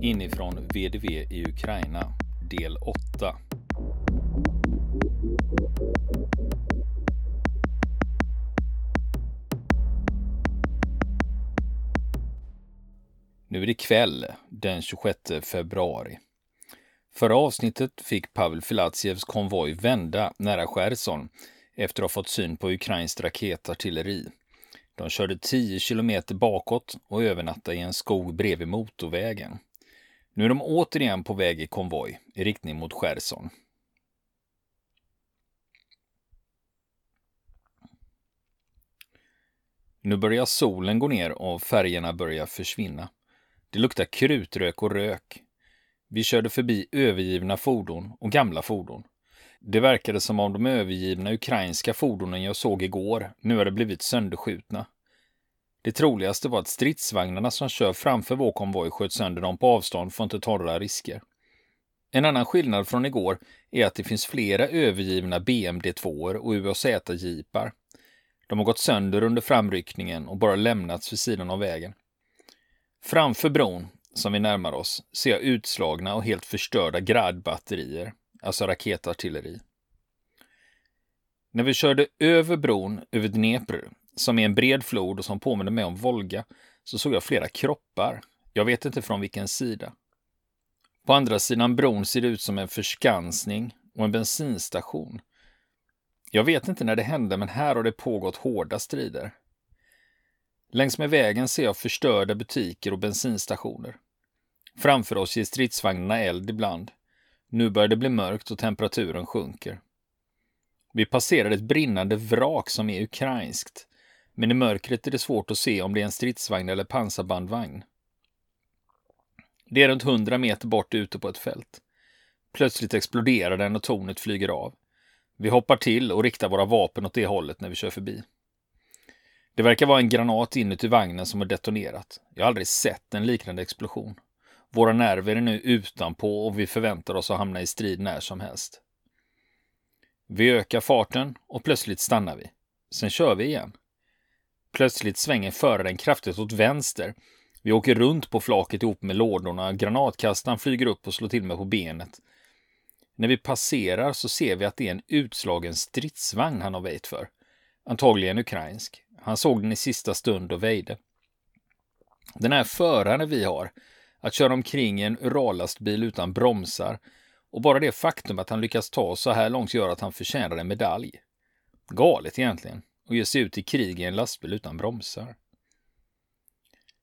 Inifrån VDV i Ukraina, del 8. Nu är det kväll, den 26 februari. Förra avsnittet fick Pavel Filatsjevs konvoj vända nära Cherson efter att ha fått syn på ukrainskt raketartilleri. De körde 10 kilometer bakåt och övernattade i en skog bredvid motorvägen. Nu är de återigen på väg i konvoj i riktning mot Cherson. Nu börjar solen gå ner och färgerna börjar försvinna. Det luktar krutrök och rök. Vi körde förbi övergivna fordon och gamla fordon. Det verkade som om de övergivna ukrainska fordonen jag såg igår nu hade blivit sönderskjutna. Det troligaste var att stridsvagnarna som kör framför vår konvoj sköt sönder dem på avstånd för att inte ta några risker. En annan skillnad från igår är att det finns flera övergivna BMD-2 och UAZ-jeepar. De har gått sönder under framryckningen och bara lämnats vid sidan av vägen. Framför bron, som vi närmar oss, ser jag utslagna och helt förstörda gradbatterier, alltså raketartilleri. När vi körde över bron över Dnepr, som är en bred flod och som påminner mig om Volga, så såg jag flera kroppar. Jag vet inte från vilken sida. På andra sidan bron ser det ut som en förskansning och en bensinstation. Jag vet inte när det hände, men här har det pågått hårda strider. Längs med vägen ser jag förstörda butiker och bensinstationer. Framför oss ger stridsvagnarna eld ibland. Nu börjar det bli mörkt och temperaturen sjunker. Vi passerar ett brinnande vrak som är ukrainskt, men i mörkret är det svårt att se om det är en stridsvagn eller pansarbandvagn. Det är runt hundra meter bort ute på ett fält. Plötsligt exploderar den och tornet flyger av. Vi hoppar till och riktar våra vapen åt det hållet när vi kör förbi. Det verkar vara en granat inuti vagnen som har detonerat. Jag har aldrig sett en liknande explosion. Våra nerver är nu utanpå och vi förväntar oss att hamna i strid när som helst. Vi ökar farten och plötsligt stannar vi. Sen kör vi igen. Plötsligt svänger föraren kraftigt åt vänster. Vi åker runt på flaket ihop med lådorna. Granatkastaren flyger upp och slår till mig på benet. När vi passerar så ser vi att det är en utslagen stridsvagn han har väjt för. Antagligen ukrainsk. Han såg den i sista stund och väjde. Den här föraren vi har, att köra omkring i en urallastbil utan bromsar och bara det faktum att han lyckas ta så här långt gör att han förtjänar en medalj. Galet egentligen, och ge sig ut i krig i en lastbil utan bromsar.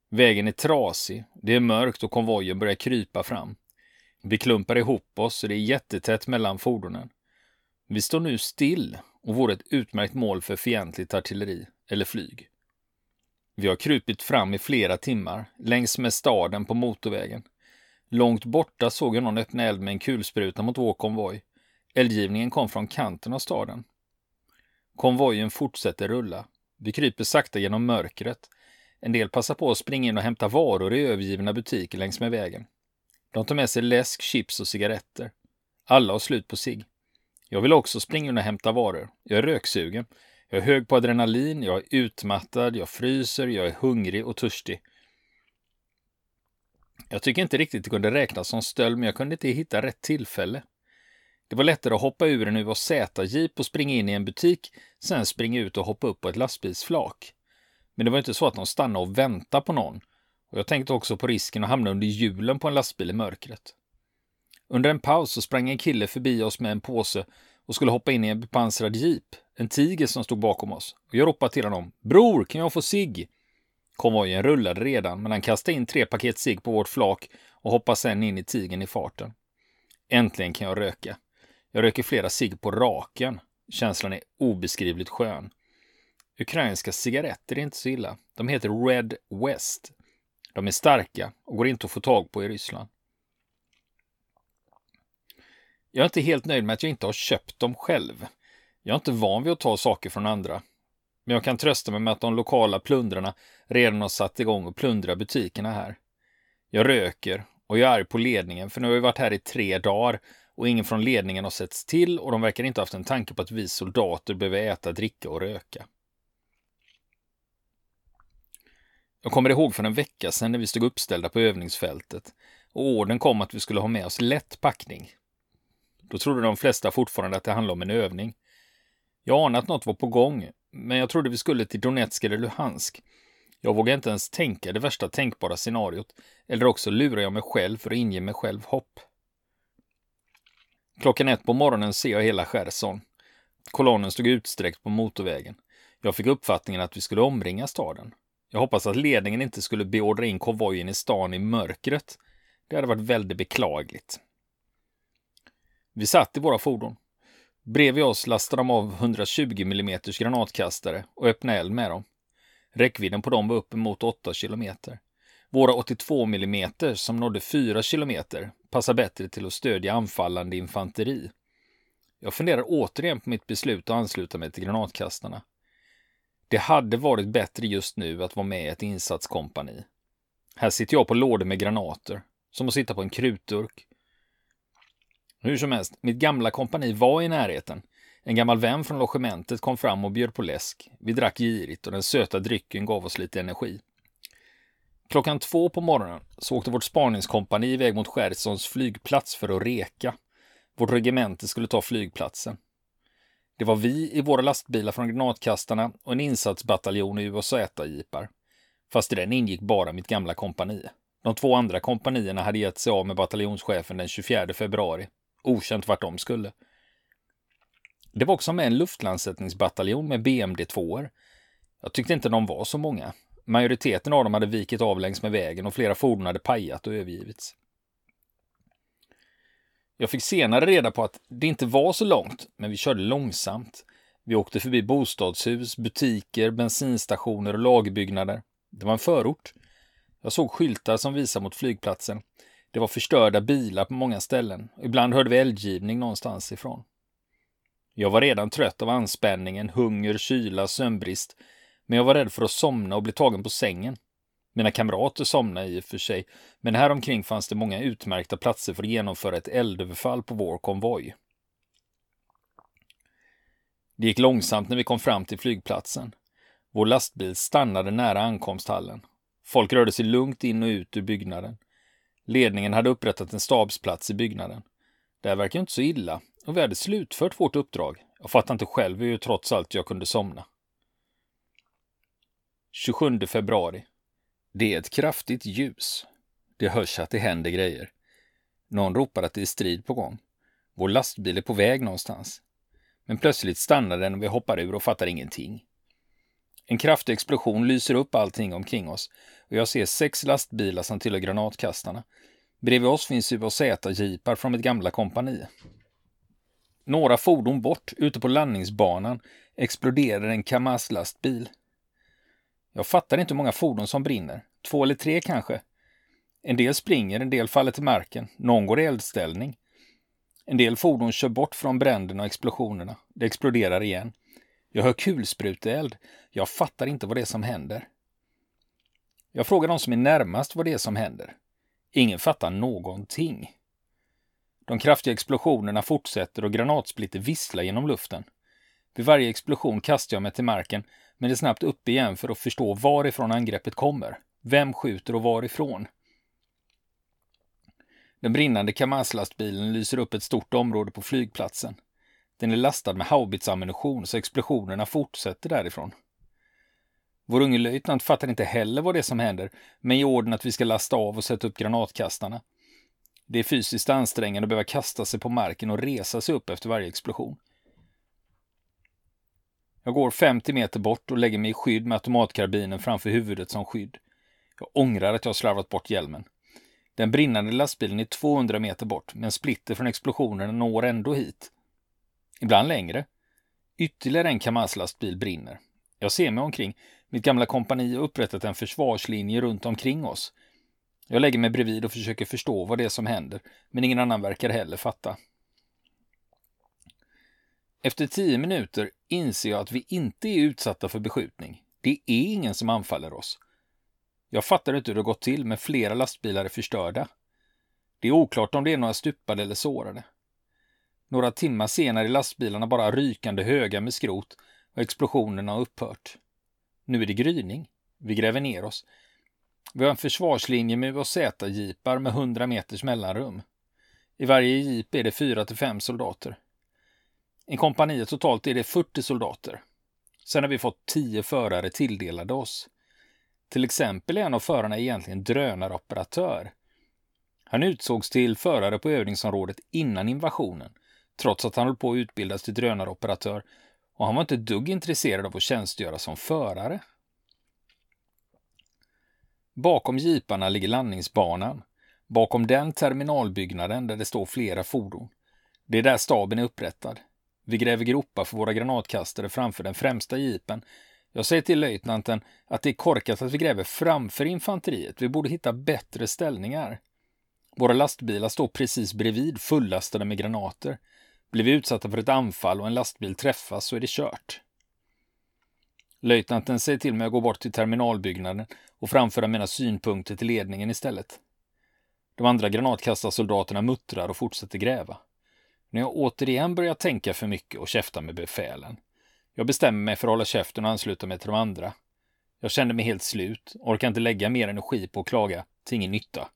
Vägen är trasig, det är mörkt och konvojen börjar krypa fram. Vi klumpar ihop oss och det är jättetätt mellan fordonen. Vi står nu still och vore ett utmärkt mål för fientligt artilleri eller flyg. Vi har krupit fram i flera timmar längs med staden på motorvägen. Långt borta såg jag någon öppna eld med en kulspruta mot vår konvoj. Eldgivningen kom från kanten av staden. Konvojen fortsätter rulla. Vi kryper sakta genom mörkret. En del passar på att springa in och hämta varor i övergivna butiker längs med vägen. De tar med sig läsk, chips och cigaretter. Alla har slut på sig. Jag vill också springa in och hämta varor. Jag är röksugen. Jag är hög på adrenalin, jag är utmattad, jag fryser, jag är hungrig och törstig. Jag tycker inte riktigt det kunde räknas som stöld, men jag kunde inte hitta rätt tillfälle. Det var lättare att hoppa ur en UAZ-jeep och springa in i en butik, sen springa ut och hoppa upp på ett lastbilsflak. Men det var inte så att de stannade och väntade på någon. Och jag tänkte också på risken att hamna under hjulen på en lastbil i mörkret. Under en paus så sprang en kille förbi oss med en påse och skulle hoppa in i en bepansrad jeep, en tiger som stod bakom oss. Och jag ropade till honom. Bror, kan jag få sig? Konvojen rullade redan, men han kastade in tre paket sig på vårt flak och hoppade sen in i tigen i farten. Äntligen kan jag röka. Jag röker flera cigg på raken. Känslan är obeskrivligt skön. Ukrainska cigaretter är inte så illa. De heter Red West. De är starka och går inte att få tag på i Ryssland. Jag är inte helt nöjd med att jag inte har köpt dem själv. Jag är inte van vid att ta saker från andra. Men jag kan trösta mig med att de lokala plundrarna redan har satt igång och plundra butikerna här. Jag röker och jag är arg på ledningen för nu har vi varit här i tre dagar och ingen från ledningen har setts till och de verkar inte haft en tanke på att vi soldater behöver äta, dricka och röka. Jag kommer ihåg för en vecka sedan när vi stod uppställda på övningsfältet och orden kom att vi skulle ha med oss lätt packning. Då trodde de flesta fortfarande att det handlade om en övning. Jag anade att något var på gång, men jag trodde vi skulle till Donetsk eller Luhansk. Jag vågade inte ens tänka det värsta tänkbara scenariot, eller också lurar jag mig själv för att inge mig själv hopp. Klockan ett på morgonen ser jag hela Cherson. Kolonnen stod utsträckt på motorvägen. Jag fick uppfattningen att vi skulle omringa staden. Jag hoppas att ledningen inte skulle beordra in konvojen i stan i mörkret. Det hade varit väldigt beklagligt. Vi satt i våra fordon. Bredvid oss lastade de av 120 mm granatkastare och öppnade eld med dem. Räckvidden på dem var uppemot 8 kilometer. Våra 82 mm som nådde 4 kilometer passar bättre till att stödja anfallande infanteri. Jag funderar återigen på mitt beslut att ansluta mig till granatkastarna. Det hade varit bättre just nu att vara med i ett insatskompani. Här sitter jag på lådor med granater, som att sitta på en krutdurk. Hur som helst, mitt gamla kompani var i närheten. En gammal vän från logementet kom fram och bjöd på läsk. Vi drack girigt och den söta drycken gav oss lite energi. Klockan två på morgonen så åkte vårt spaningskompani iväg mot Skärsons flygplats för att reka. Vårt regemente skulle ta flygplatsen. Det var vi i våra lastbilar från granatkastarna och en insatsbataljon i USA-jeepar. Fast i den ingick bara mitt gamla kompani. De två andra kompanierna hade gett sig av med bataljonschefen den 24 februari. Okänt vart de skulle. Det var också med en luftlandsättningsbataljon med BMD-2. Jag tyckte inte de var så många. Majoriteten av dem hade vikit av längs med vägen och flera fordon hade pajat och övergivits. Jag fick senare reda på att det inte var så långt, men vi körde långsamt. Vi åkte förbi bostadshus, butiker, bensinstationer och lagerbyggnader. Det var en förort. Jag såg skyltar som visade mot flygplatsen. Det var förstörda bilar på många ställen. Ibland hörde vi eldgivning någonstans ifrån. Jag var redan trött av anspänningen, hunger, kyla, sömnbrist. Men jag var rädd för att somna och bli tagen på sängen. Mina kamrater somnade i och för sig, men här omkring fanns det många utmärkta platser för att genomföra ett eldöverfall på vår konvoj. Det gick långsamt när vi kom fram till flygplatsen. Vår lastbil stannade nära ankomsthallen. Folk rörde sig lugnt in och ut ur byggnaden. Ledningen hade upprättat en stabsplats i byggnaden. Det här verkar inte så illa och vi hade slutfört vårt uppdrag. Jag fattar inte själv hur trots allt jag kunde somna. 27 februari. Det är ett kraftigt ljus. Det hörs att det händer grejer. Någon ropar att det är strid på gång. Vår lastbil är på väg någonstans. Men plötsligt stannar den och vi hoppar ur och fattar ingenting. En kraftig explosion lyser upp allting omkring oss och jag ser sex lastbilar som tillhör granatkastarna. Bredvid oss finns UAZ-jeepar från mitt gamla kompani. Några fordon bort, ute på landningsbanan, exploderar en Kamaz-lastbil. Jag fattar inte hur många fordon som brinner. Två eller tre kanske. En del springer, en del faller till marken. Någon går i eldställning. En del fordon kör bort från bränderna och explosionerna. Det exploderar igen. Jag hör kulspruteeld. Jag fattar inte vad det är som händer. Jag frågar de som är närmast vad det är som händer. Ingen fattar någonting. De kraftiga explosionerna fortsätter och granatsplitter visslar genom luften. Vid varje explosion kastar jag mig till marken, men är snabbt upp igen för att förstå varifrån angreppet kommer. Vem skjuter och varifrån? Den brinnande Kamaz-lastbilen lyser upp ett stort område på flygplatsen. Den är lastad med haubitsammunition så explosionerna fortsätter därifrån. Vår unge löjtnant fattar inte heller vad det är som händer, men ger orden att vi ska lasta av och sätta upp granatkastarna. Det är fysiskt ansträngande att behöva kasta sig på marken och resa sig upp efter varje explosion. Jag går 50 meter bort och lägger mig i skydd med automatkarbinen framför huvudet som skydd. Jag ångrar att jag slarvat bort hjälmen. Den brinnande lastbilen är 200 meter bort, men splitter från explosionen når ändå hit. Ibland längre. Ytterligare en Kamaz-lastbil brinner. Jag ser mig omkring. Mitt gamla kompani har upprättat en försvarslinje runt omkring oss. Jag lägger mig bredvid och försöker förstå vad det är som händer, men ingen annan verkar heller fatta. Efter tio minuter inser jag att vi inte är utsatta för beskjutning. Det är ingen som anfaller oss. Jag fattar inte hur det gått till, men flera lastbilar är förstörda. Det är oklart om det är några stupade eller sårade. Några timmar senare är lastbilarna bara rykande höga med skrot och explosionerna har upphört. Nu är det gryning. Vi gräver ner oss. Vi har en försvarslinje med UZ-jeepar med 100 meters mellanrum. I varje jeep är det 4 till 5 soldater. I kompaniet totalt är det 40 soldater. Sen har vi fått 10 förare tilldelade oss. Till exempel är en av förarna egentligen drönaroperatör. Han utsågs till förare på övningsområdet innan invasionen, trots att han höll på att utbildas till drönaroperatör och han var inte dugg intresserad av att tjänstgöra som förare. Bakom jeeparna ligger landningsbanan. Bakom den terminalbyggnaden där det står flera fordon. Det är där staben är upprättad. Vi gräver gropar för våra granatkastare framför den främsta jeepen. Jag säger till löjtnanten att det är korkat att vi gräver framför infanteriet. Vi borde hitta bättre ställningar. Våra lastbilar står precis bredvid fullastade med granater. Blir vi utsatta för ett anfall och en lastbil träffas så är det kört. Löjtnanten säger till mig att gå bort till terminalbyggnaden och framföra mina synpunkter till ledningen istället. De andra granatkastarsoldaterna muttrar och fortsätter gräva. När jag återigen börjar tänka för mycket och käfta med befälen. Jag bestämmer mig för att hålla käften och ansluta mig till de andra. Jag kände mig helt slut, orkar inte lägga mer energi på att klaga till ingen nytta.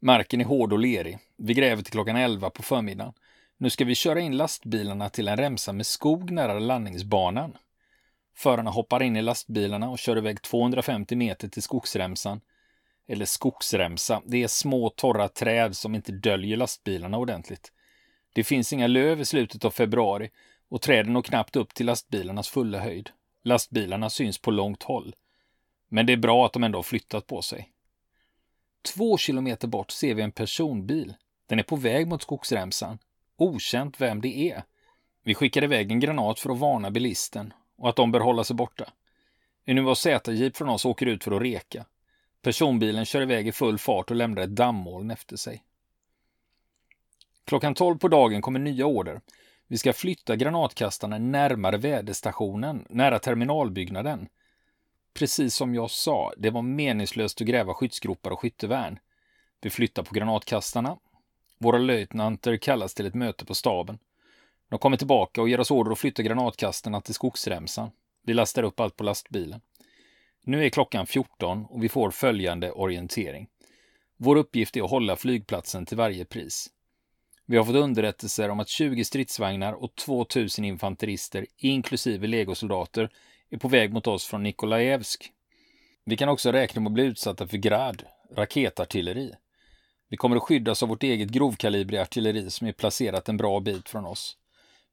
Marken är hård och lerig. Vi gräver till klockan 11 på förmiddagen. Nu ska vi köra in lastbilarna till en remsa med skog nära landningsbanan. Förarna hoppar in i lastbilarna och kör iväg 250 meter till skogsremsan. Eller skogsremsa, det är små torra träd som inte döljer lastbilarna ordentligt. Det finns inga löv i slutet av februari och träden når knappt upp till lastbilarnas fulla höjd. Lastbilarna syns på långt håll. Men det är bra att de ändå har flyttat på sig. Två kilometer bort ser vi en personbil. Den är på väg mot skogsremsan. Okänt vem det är. Vi skickar iväg en granat för att varna bilisten och att de bör hålla sig borta. En UAZ-jeep från oss åker ut för att reka. Personbilen kör iväg i full fart och lämnar ett dammoln efter sig. Klockan 12 på dagen kommer nya order. Vi ska flytta granatkastarna närmare väderstationen, nära terminalbyggnaden. Precis som jag sa, det var meningslöst att gräva skyddsgropar och skyttevärn. Vi flyttar på granatkastarna. Våra löjtnanter kallas till ett möte på staben. De kommer tillbaka och ger oss order att flytta granatkastarna till skogsremsan. Vi lastar upp allt på lastbilen. Nu är klockan 14 och vi får följande orientering. Vår uppgift är att hålla flygplatsen till varje pris. Vi har fått underrättelser om att 20 stridsvagnar och 2000 infanterister, inklusive legosoldater, är på väg mot oss från Nikolajevsk. Vi kan också räkna med att bli utsatta för grad, raketartilleri. Vi kommer att skyddas av vårt eget grovkalibriga artilleri som är placerat en bra bit från oss.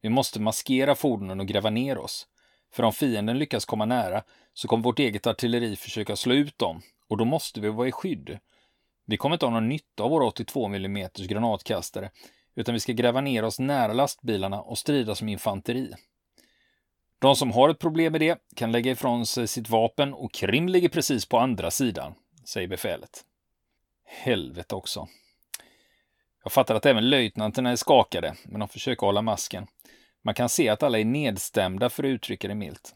Vi måste maskera fordonen och gräva ner oss. För om fienden lyckas komma nära så kommer vårt eget artilleri försöka slå ut dem och då måste vi vara i skydd. Vi kommer inte ha någon nytta av våra 82 mm granatkastare utan vi ska gräva ner oss nära lastbilarna och strida som infanteri. De som har ett problem med det kan lägga ifrån sig sitt vapen och Krim ligger precis på andra sidan, säger befälet. Helvete också. Jag fattar att även löjtnanterna är skakade, men de försöker hålla masken. Man kan se att alla är nedstämda för att uttrycka det milt.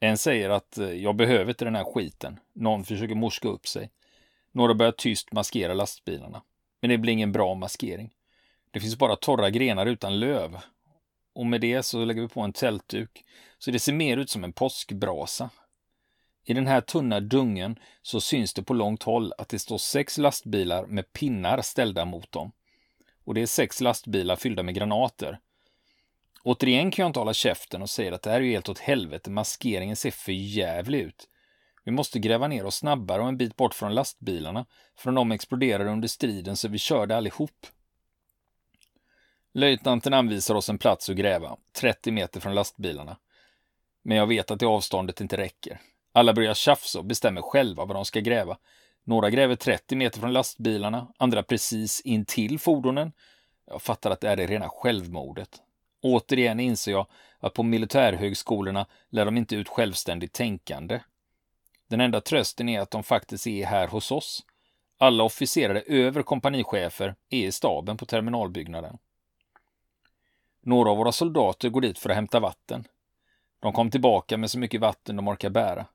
En säger att eh, jag behöver inte den här skiten. Någon försöker morska upp sig. Några börjar tyst maskera lastbilarna. Men det blir ingen bra maskering. Det finns bara torra grenar utan löv. Och med det så lägger vi på en tältduk. Så det ser mer ut som en påskbrasa. I den här tunna dungen så syns det på långt håll att det står sex lastbilar med pinnar ställda mot dem. Och det är sex lastbilar fyllda med granater. Återigen kan jag inte hålla käften och säga att det här är ju helt åt helvete, maskeringen ser för jävlig ut. Vi måste gräva ner oss snabbare och en bit bort från lastbilarna, för de exploderade under striden så vi körde allihop. Löjtnanten anvisar oss en plats att gräva, 30 meter från lastbilarna. Men jag vet att det avståndet inte räcker. Alla börjar tjafsa och bestämmer själva vad de ska gräva. Några gräver 30 meter från lastbilarna, andra precis intill fordonen. Jag fattar att det är rena självmordet. Återigen inser jag att på militärhögskolorna lär de inte ut självständigt tänkande. Den enda trösten är att de faktiskt är här hos oss. Alla officerare över kompanichefer är i staben på terminalbyggnaden. Några av våra soldater går dit för att hämta vatten. De kom tillbaka med så mycket vatten de orkar bära.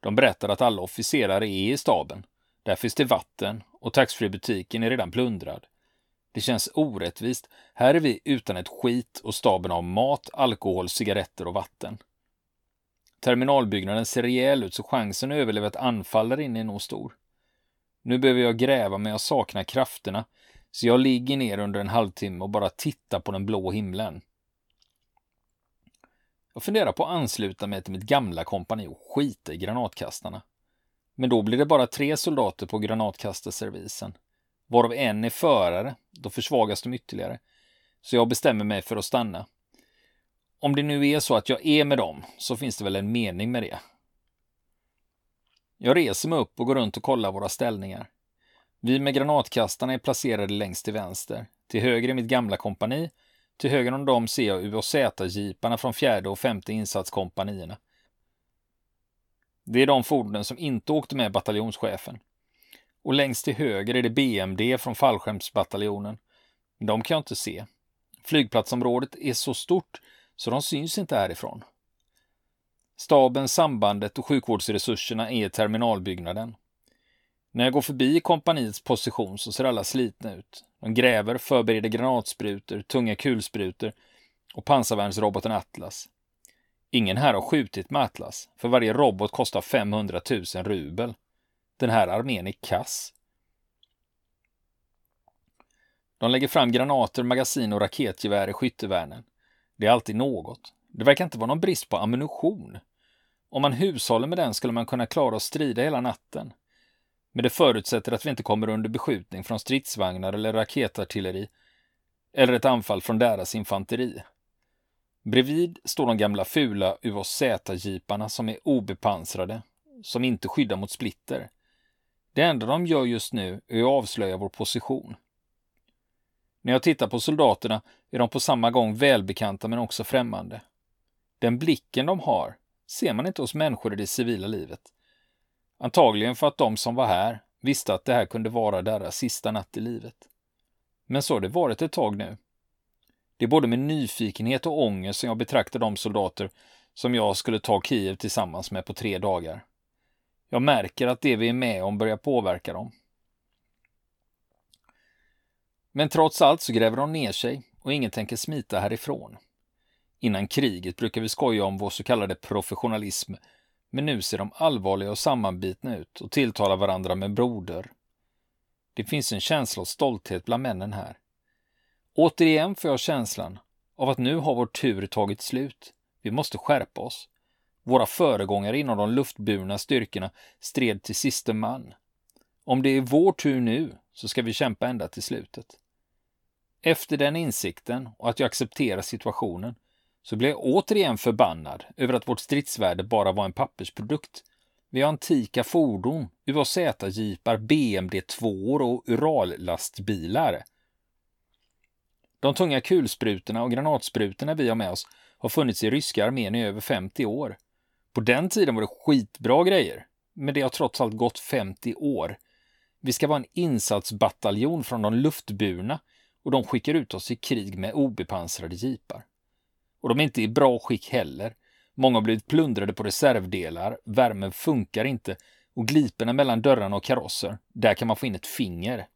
De berättar att alla officerare är i staben. Där finns det vatten och taxfreebutiken är redan plundrad. Det känns orättvist. Här är vi utan ett skit och staben har mat, alkohol, cigaretter och vatten. Terminalbyggnaden ser rejäl ut så chansen att överleva ett anfall där inne är nog stor. Nu behöver jag gräva men jag saknar krafterna så jag ligger ner under en halvtimme och bara tittar på den blå himlen. Jag funderar på att ansluta mig till mitt gamla kompani och skita i granatkastarna. Men då blir det bara tre soldater på granatkastarservisen, varav en är förare, då försvagas de ytterligare. Så jag bestämmer mig för att stanna. Om det nu är så att jag är med dem, så finns det väl en mening med det. Jag reser mig upp och går runt och kollar våra ställningar. Vi med granatkastarna är placerade längst till vänster. Till höger är mitt gamla kompani. Till höger om dem ser jag UAZ-jeeparna från fjärde och femte insatskompanierna. Det är de fordonen som inte åkte med bataljonschefen. Och längst till höger är det BMD från fallskärmsbataljonen. De kan jag inte se. Flygplatsområdet är så stort så de syns inte härifrån. Staben, sambandet och sjukvårdsresurserna är terminalbyggnaden. När jag går förbi kompaniets position så ser alla slitna ut. De gräver, förbereder granatsprutor, tunga kulsprutor och pansarvärnsroboten Atlas. Ingen här har skjutit med Atlas, för varje robot kostar 500 000 rubel. Den här armén är kass. De lägger fram granater, magasin och raketgevär i skyttevärnen. Det är alltid något. Det verkar inte vara någon brist på ammunition. Om man hushåller med den skulle man kunna klara att strida hela natten. Men det förutsätter att vi inte kommer under beskjutning från stridsvagnar eller raketartilleri eller ett anfall från deras infanteri. Bredvid står de gamla fula UAZ-jeeparna som är obepansrade, som inte skyddar mot splitter. Det enda de gör just nu är att avslöja vår position. När jag tittar på soldaterna är de på samma gång välbekanta men också främmande. Den blicken de har ser man inte hos människor i det civila livet. Antagligen för att de som var här visste att det här kunde vara deras sista natt i livet. Men så har det varit ett tag nu. Det är både med nyfikenhet och ångest som jag betraktar de soldater som jag skulle ta Kiev tillsammans med på tre dagar. Jag märker att det vi är med om börjar påverka dem. Men trots allt så gräver de ner sig och ingen tänker smita härifrån. Innan kriget brukar vi skoja om vår så kallade professionalism, men nu ser de allvarliga och sammanbitna ut och tilltalar varandra med broder. Det finns en känsla av stolthet bland männen här. Återigen får jag känslan av att nu har vår tur tagit slut. Vi måste skärpa oss. Våra föregångare inom de luftburna styrkorna stred till siste man. Om det är vår tur nu så ska vi kämpa ända till slutet. Efter den insikten och att jag accepterar situationen så blev jag återigen förbannad över att vårt stridsvärde bara var en pappersprodukt. Vi har antika fordon, UAZ-jeepar, BMD-2 och Urallastbilar. De tunga kulsprutorna och granatsprutorna vi har med oss har funnits i ryska armén i över 50 år. På den tiden var det skitbra grejer, men det har trots allt gått 50 år. Vi ska vara en insatsbataljon från de luftburna och de skickar ut oss i krig med obepansrade jeepar. Och de är inte i bra skick heller. Många har blivit plundrade på reservdelar, värmen funkar inte och gliporna mellan dörrarna och karosser, där kan man få in ett finger.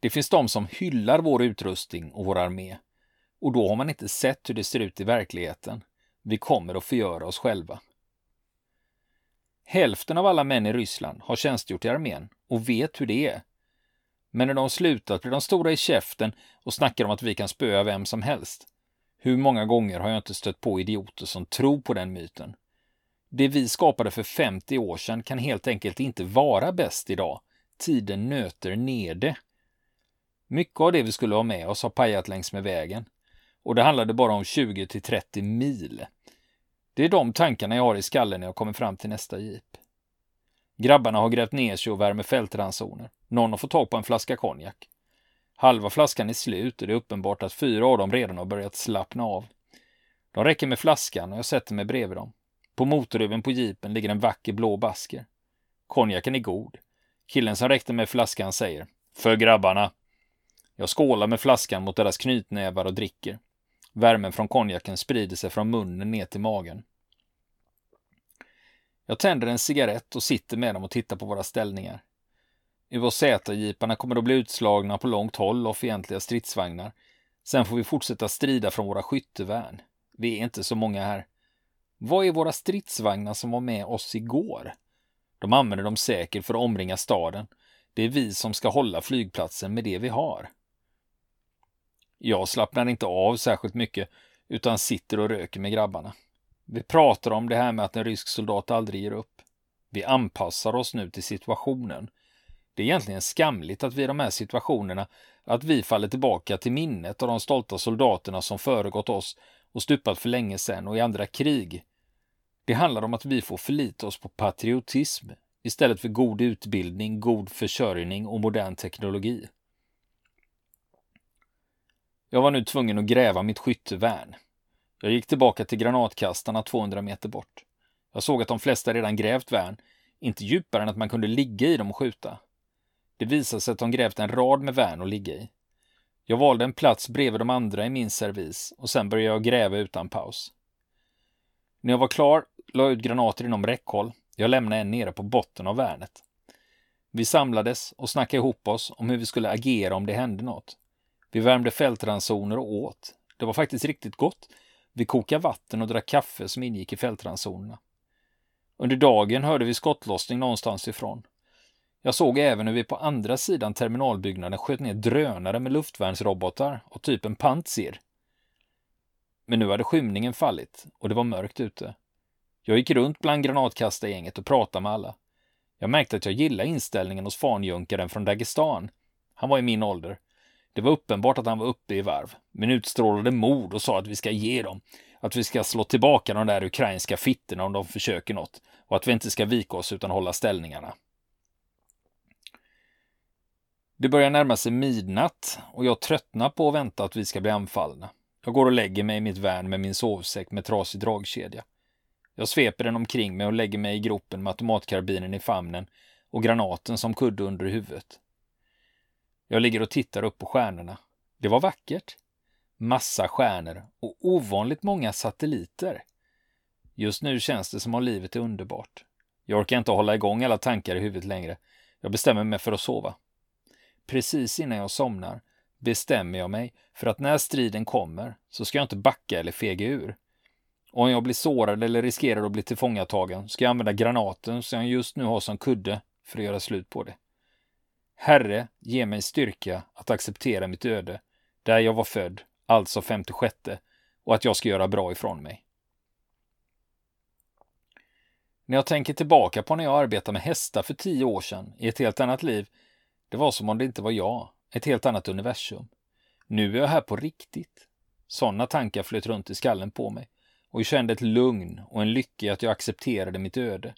Det finns de som hyllar vår utrustning och vår armé. Och då har man inte sett hur det ser ut i verkligheten. Vi kommer att förgöra oss själva. Hälften av alla män i Ryssland har tjänstgjort i armén och vet hur det är. Men när de slutat blir de stora i käften och snackar om att vi kan spöa vem som helst. Hur många gånger har jag inte stött på idioter som tror på den myten? Det vi skapade för 50 år sedan kan helt enkelt inte vara bäst idag. Tiden nöter ner det. Mycket av det vi skulle ha med oss har pajat längs med vägen. Och det handlade bara om 20 till 30 mil. Det är de tankarna jag har i skallen när jag kommer fram till nästa jeep. Grabbarna har grävt ner sig och värmer fältransoner. Någon har fått tag på en flaska konjak. Halva flaskan är slut och det är uppenbart att fyra av dem redan har börjat slappna av. De räcker med flaskan och jag sätter mig bredvid dem. På motorhuven på jeepen ligger en vacker blå basker. Konjaken är god. Killen som räckte med flaskan säger För grabbarna. Jag skålar med flaskan mot deras knytnävar och dricker. Värmen från konjaken sprider sig från munnen ner till magen. Jag tänder en cigarett och sitter med dem och tittar på våra ställningar. UHZ-jeeparna kommer att bli utslagna på långt håll av fientliga stridsvagnar. Sen får vi fortsätta strida från våra skyttevärn. Vi är inte så många här. Vad är våra stridsvagnar som var med oss igår? De använder dem säkert för att omringa staden. Det är vi som ska hålla flygplatsen med det vi har. Jag slappnar inte av särskilt mycket utan sitter och röker med grabbarna. Vi pratar om det här med att en rysk soldat aldrig ger upp. Vi anpassar oss nu till situationen. Det är egentligen skamligt att vi i de här situationerna, att vi faller tillbaka till minnet av de stolta soldaterna som föregått oss och stupat för länge sedan och i andra krig. Det handlar om att vi får förlita oss på patriotism istället för god utbildning, god försörjning och modern teknologi. Jag var nu tvungen att gräva mitt skyttevärn. Jag gick tillbaka till granatkastarna 200 meter bort. Jag såg att de flesta redan grävt värn, inte djupare än att man kunde ligga i dem och skjuta. Det visade sig att de grävt en rad med värn att ligga i. Jag valde en plats bredvid de andra i min servis och sen började jag gräva utan paus. När jag var klar la jag ut granater inom räckhåll. Jag lämnade en nere på botten av värnet. Vi samlades och snackade ihop oss om hur vi skulle agera om det hände något. Vi värmde fältransoner och åt. Det var faktiskt riktigt gott. Vi kokade vatten och drack kaffe som ingick i fältransonerna. Under dagen hörde vi skottlossning någonstans ifrån. Jag såg även hur vi på andra sidan terminalbyggnaden sköt ner drönare med luftvärnsrobotar och typen Pantsir. Men nu hade skymningen fallit och det var mörkt ute. Jag gick runt bland granatkastargänget och pratade med alla. Jag märkte att jag gillade inställningen hos fanjunkaren från Dagestan. Han var i min ålder. Det var uppenbart att han var uppe i varv, men utstrålade mod och sa att vi ska ge dem, att vi ska slå tillbaka de där ukrainska fittorna om de försöker något och att vi inte ska vika oss utan hålla ställningarna. Det börjar närma sig midnatt och jag tröttnar på att vänta att vi ska bli anfallna. Jag går och lägger mig i mitt värn med min sovsäck med trasig dragkedja. Jag sveper den omkring mig och lägger mig i gropen med automatkarbinen i famnen och granaten som kudde under huvudet. Jag ligger och tittar upp på stjärnorna. Det var vackert. Massa stjärnor och ovanligt många satelliter. Just nu känns det som om livet är underbart. Jag orkar inte hålla igång alla tankar i huvudet längre. Jag bestämmer mig för att sova. Precis innan jag somnar bestämmer jag mig för att när striden kommer så ska jag inte backa eller fega ur. Och om jag blir sårad eller riskerar att bli tillfångatagen ska jag använda granaten som jag just nu har som kudde för att göra slut på det. Herre, ge mig styrka att acceptera mitt öde, där jag var född, alltså 56, och att jag ska göra bra ifrån mig. När jag tänker tillbaka på när jag arbetade med hästar för tio år sedan i ett helt annat liv, det var som om det inte var jag, ett helt annat universum. Nu är jag här på riktigt. Sådana tankar flöt runt i skallen på mig och jag kände ett lugn och en lycka i att jag accepterade mitt öde.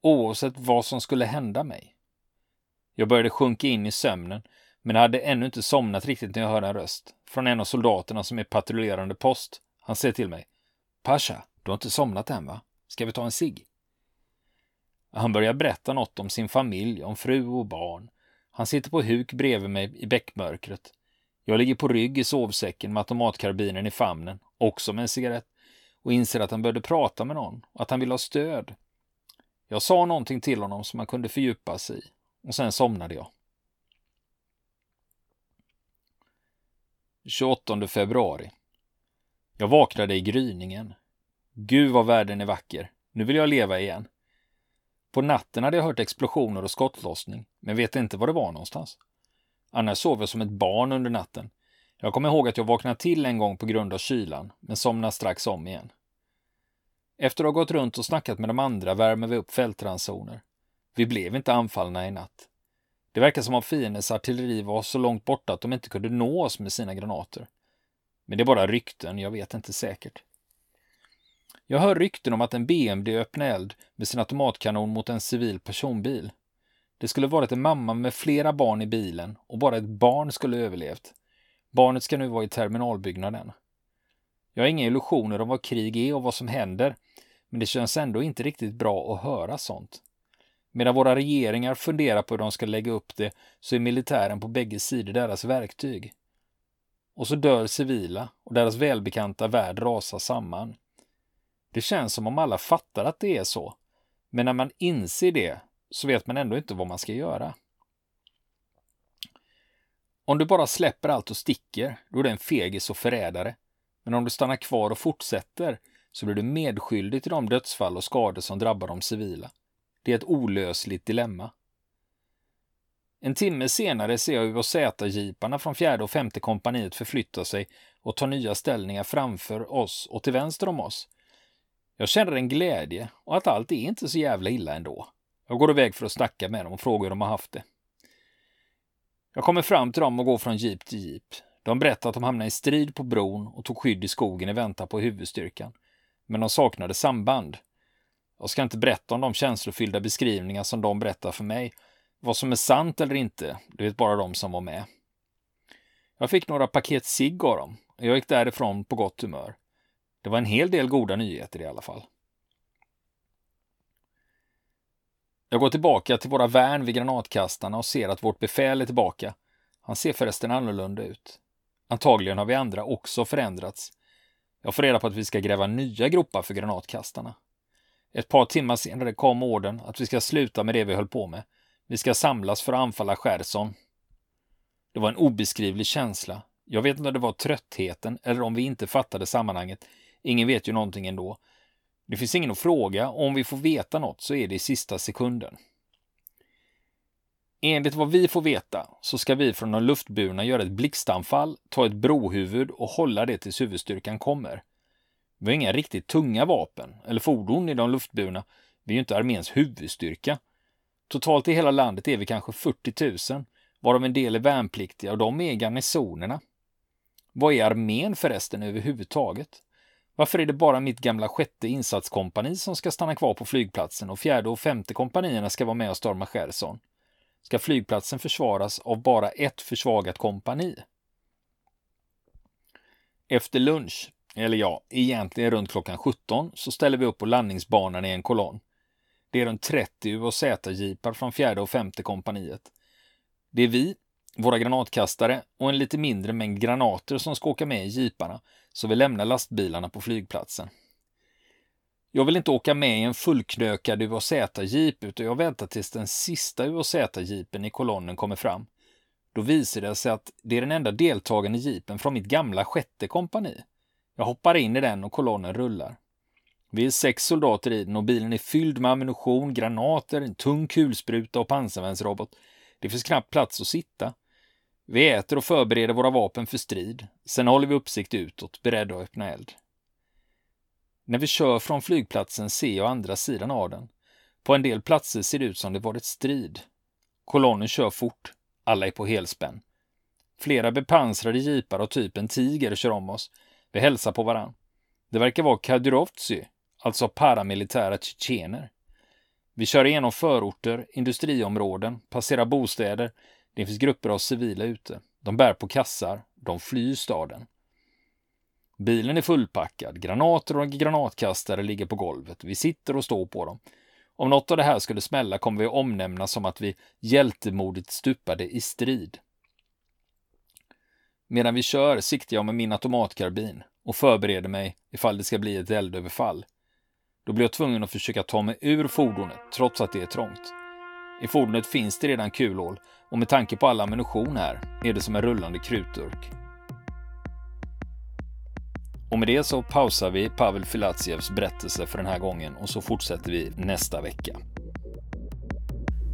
Oavsett vad som skulle hända mig. Jag började sjunka in i sömnen, men hade ännu inte somnat riktigt när jag hörde en röst från en av soldaterna som är patrullerande post. Han säger till mig. Pasha, du har inte somnat än va? Ska vi ta en cigg? Han börjar berätta något om sin familj, om fru och barn. Han sitter på huk bredvid mig i bäckmörkret. Jag ligger på rygg i sovsäcken med automatkarbinen i famnen, också med en cigarett, och inser att han började prata med någon och att han vill ha stöd. Jag sa någonting till honom som han kunde fördjupa sig i och sen somnade jag. 28 februari. Jag vaknade i gryningen. Gud vad världen är vacker. Nu vill jag leva igen. På natten hade jag hört explosioner och skottlossning, men vet inte var det var någonstans. Annars sov jag som ett barn under natten. Jag kommer ihåg att jag vaknade till en gång på grund av kylan, men somnade strax om igen. Efter att ha gått runt och snackat med de andra värmer vi upp fältransoner. Vi blev inte anfallna i natt. Det verkar som om fiendens artilleri var så långt borta att de inte kunde nå oss med sina granater. Men det är bara rykten, jag vet inte säkert. Jag hör rykten om att en BMD öppnade eld med sin automatkanon mot en civil personbil. Det skulle varit en mamma med flera barn i bilen och bara ett barn skulle överlevt. Barnet ska nu vara i terminalbyggnaden. Jag har inga illusioner om vad krig är och vad som händer, men det känns ändå inte riktigt bra att höra sånt. Medan våra regeringar funderar på hur de ska lägga upp det så är militären på bägge sidor deras verktyg. Och så dör civila och deras välbekanta värld rasar samman. Det känns som om alla fattar att det är så. Men när man inser det så vet man ändå inte vad man ska göra. Om du bara släpper allt och sticker, då är du en fegis och förrädare. Men om du stannar kvar och fortsätter så blir du medskyldig till de dödsfall och skador som drabbar de civila. Det är ett olösligt dilemma. En timme senare ser jag UHZ-jeeparna från fjärde och femte kompaniet förflytta sig och ta nya ställningar framför oss och till vänster om oss. Jag känner en glädje och att allt är inte så jävla illa ändå. Jag går iväg för att snacka med dem och fråga hur de har haft det. Jag kommer fram till dem och går från jeep till jeep. De berättar att de hamnade i strid på bron och tog skydd i skogen i väntan på huvudstyrkan. Men de saknade samband. Jag ska inte berätta om de känslofyllda beskrivningar som de berättar för mig. Vad som är sant eller inte, det vet bara de som var med. Jag fick några paket cigg av dem och jag gick därifrån på gott humör. Det var en hel del goda nyheter i alla fall. Jag går tillbaka till våra värn vid granatkastarna och ser att vårt befäl är tillbaka. Han ser förresten annorlunda ut. Antagligen har vi andra också förändrats. Jag får reda på att vi ska gräva nya gropar för granatkastarna. Ett par timmar senare kom orden att vi ska sluta med det vi höll på med. Vi ska samlas för att anfalla Cherson. Det var en obeskrivlig känsla. Jag vet inte om det var tröttheten eller om vi inte fattade sammanhanget. Ingen vet ju någonting ändå. Det finns ingen att fråga och om vi får veta något så är det i sista sekunden. Enligt vad vi får veta så ska vi från de luftburna göra ett blixtanfall, ta ett brohuvud och hålla det tills huvudstyrkan kommer. Vi har inga riktigt tunga vapen eller fordon i de luftburna. Vi är ju inte arméns huvudstyrka. Totalt i hela landet är vi kanske 40 000, varav en del är värnpliktiga och de är garnisonerna. Vad är armén förresten överhuvudtaget? Varför är det bara mitt gamla sjätte insatskompani som ska stanna kvar på flygplatsen och fjärde och femte kompanierna ska vara med och storma Cherson? Ska flygplatsen försvaras av bara ett försvagat kompani? Efter lunch, eller ja, egentligen runt klockan 17, så ställer vi upp på landningsbanan i en kolonn. Det är runt 30 UAZ-jeepar från fjärde och femte kompaniet. Det är vi, våra granatkastare och en lite mindre mängd granater som ska åka med i jeeparna, så vi lämnar lastbilarna på flygplatsen. Jag vill inte åka med i en fullknökad UAZ-jeep utan jag väntar tills den sista UAZ-jeepen i kolonnen kommer fram. Då visar det sig att det är den enda deltagande jeepen från mitt gamla sjätte kompani. Jag hoppar in i den och kolonnen rullar. Vi är sex soldater i den och bilen är fylld med ammunition, granater, en tung kulspruta och pansarvärnsrobot. Det finns knappt plats att sitta. Vi äter och förbereder våra vapen för strid. Sen håller vi uppsikt utåt, beredda att öppna eld. När vi kör från flygplatsen ser jag andra sidan av den. På en del platser ser det ut som det varit strid. Kolonnen kör fort. Alla är på helspänn. Flera bepansrade jeepar av typen Tiger kör om oss. Vi hälsar på varann. Det verkar vara Kadyrovtsi, alltså paramilitära tjetjener. Vi kör igenom förorter, industriområden, passerar bostäder. Det finns grupper av civila ute. De bär på kassar. De flyr staden. Bilen är fullpackad. Granater och granatkastare ligger på golvet. Vi sitter och står på dem. Om något av det här skulle smälla kommer vi att omnämnas som att vi hjältemodigt stupade i strid. Medan vi kör siktar jag med min automatkarbin och förbereder mig ifall det ska bli ett eldöverfall. Då blir jag tvungen att försöka ta mig ur fordonet trots att det är trångt. I fordonet finns det redan kulhål och med tanke på all ammunition här är det som en rullande krutdurk. Och med det så pausar vi Pavel Filatsievs berättelse för den här gången och så fortsätter vi nästa vecka.